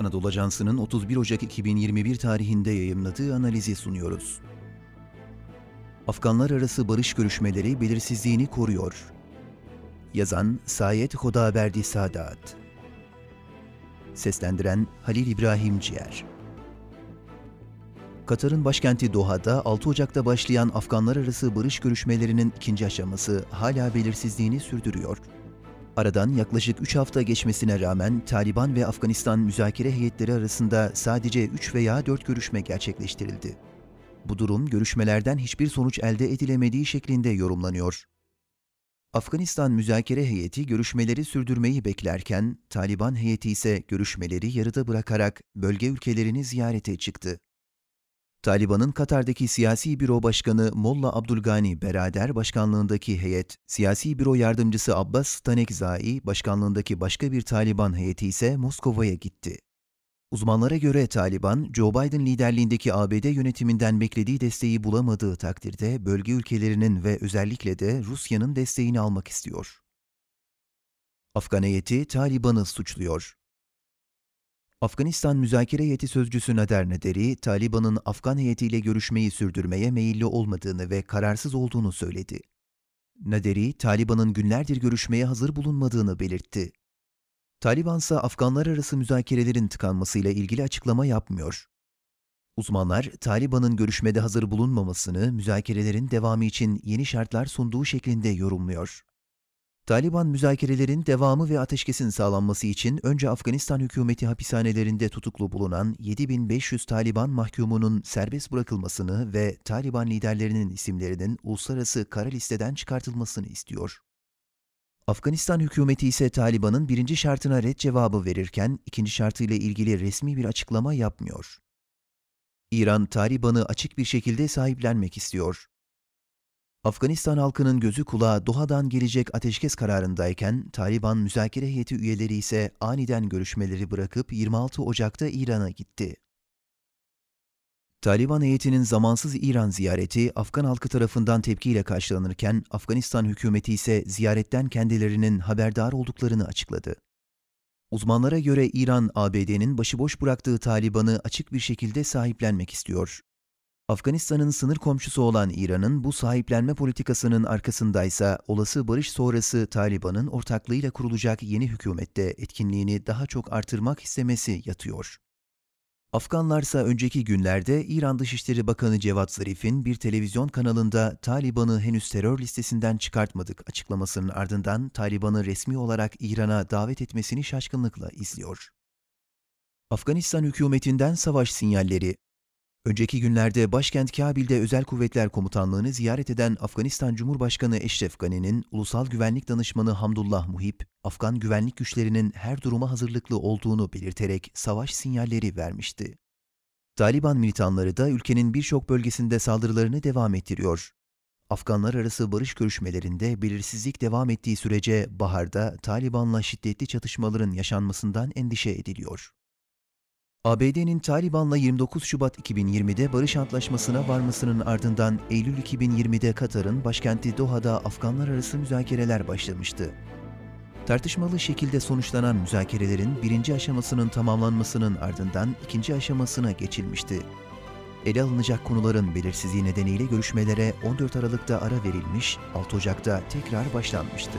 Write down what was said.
Anadolu Ajansı'nın 31 Ocak 2021 tarihinde yayımladığı analizi sunuyoruz. Afganlar arası barış görüşmeleri belirsizliğini koruyor. Yazan Sayet Hodaberdi Sadat Seslendiren Halil İbrahim Ciğer Katar'ın başkenti Doha'da 6 Ocak'ta başlayan Afganlar arası barış görüşmelerinin ikinci aşaması hala belirsizliğini sürdürüyor. Aradan yaklaşık 3 hafta geçmesine rağmen Taliban ve Afganistan müzakere heyetleri arasında sadece 3 veya 4 görüşme gerçekleştirildi. Bu durum görüşmelerden hiçbir sonuç elde edilemediği şeklinde yorumlanıyor. Afganistan müzakere heyeti görüşmeleri sürdürmeyi beklerken, Taliban heyeti ise görüşmeleri yarıda bırakarak bölge ülkelerini ziyarete çıktı. Taliban'ın Katar'daki Siyasi Büro Başkanı Molla Abdülgani Berader başkanlığındaki heyet, Siyasi Büro Yardımcısı Abbas Stanekzai başkanlığındaki başka bir Taliban heyeti ise Moskova'ya gitti. Uzmanlara göre Taliban, Joe Biden liderliğindeki ABD yönetiminden beklediği desteği bulamadığı takdirde bölge ülkelerinin ve özellikle de Rusya'nın desteğini almak istiyor. Afgan heyeti Taliban'ı suçluyor. Afganistan müzakere heyeti sözcüsü Nader Naderi, Taliban'ın Afgan heyetiyle görüşmeyi sürdürmeye meyilli olmadığını ve kararsız olduğunu söyledi. Naderi, Taliban'ın günlerdir görüşmeye hazır bulunmadığını belirtti. Taliban ise Afganlar arası müzakerelerin tıkanmasıyla ilgili açıklama yapmıyor. Uzmanlar, Taliban'ın görüşmede hazır bulunmamasını müzakerelerin devamı için yeni şartlar sunduğu şeklinde yorumluyor. Taliban müzakerelerin devamı ve ateşkesin sağlanması için önce Afganistan hükümeti hapishanelerinde tutuklu bulunan 7500 Taliban mahkumunun serbest bırakılmasını ve Taliban liderlerinin isimlerinin uluslararası kara listeden çıkartılmasını istiyor. Afganistan hükümeti ise Taliban'ın birinci şartına red cevabı verirken ikinci şartıyla ilgili resmi bir açıklama yapmıyor. İran, Taliban'ı açık bir şekilde sahiplenmek istiyor. Afganistan halkının gözü kulağı Doha'dan gelecek ateşkes kararındayken Taliban müzakere heyeti üyeleri ise aniden görüşmeleri bırakıp 26 Ocak'ta İran'a gitti. Taliban heyetinin zamansız İran ziyareti Afgan halkı tarafından tepkiyle karşılanırken Afganistan hükümeti ise ziyaretten kendilerinin haberdar olduklarını açıkladı. Uzmanlara göre İran, ABD'nin başıboş bıraktığı Taliban'ı açık bir şekilde sahiplenmek istiyor. Afganistan'ın sınır komşusu olan İran'ın bu sahiplenme politikasının arkasındaysa olası barış sonrası Taliban'ın ortaklığıyla kurulacak yeni hükümette etkinliğini daha çok artırmak istemesi yatıyor. Afganlarsa önceki günlerde İran Dışişleri Bakanı Cevat Zarif'in bir televizyon kanalında Taliban'ı henüz terör listesinden çıkartmadık açıklamasının ardından Taliban'ı resmi olarak İran'a davet etmesini şaşkınlıkla izliyor. Afganistan hükümetinden savaş sinyalleri Önceki günlerde başkent Kabil'de Özel Kuvvetler Komutanlığı'nı ziyaret eden Afganistan Cumhurbaşkanı Eşref Gani'nin Ulusal Güvenlik Danışmanı Hamdullah Muhip, Afgan güvenlik güçlerinin her duruma hazırlıklı olduğunu belirterek savaş sinyalleri vermişti. Taliban militanları da ülkenin birçok bölgesinde saldırılarını devam ettiriyor. Afganlar arası barış görüşmelerinde belirsizlik devam ettiği sürece baharda Taliban'la şiddetli çatışmaların yaşanmasından endişe ediliyor. ABD'nin Taliban'la 29 Şubat 2020'de barış antlaşmasına varmasının ardından Eylül 2020'de Katar'ın başkenti Doha'da Afganlar arası müzakereler başlamıştı. Tartışmalı şekilde sonuçlanan müzakerelerin birinci aşamasının tamamlanmasının ardından ikinci aşamasına geçilmişti. Ele alınacak konuların belirsizliği nedeniyle görüşmelere 14 Aralık'ta ara verilmiş, 6 Ocak'ta tekrar başlanmıştı.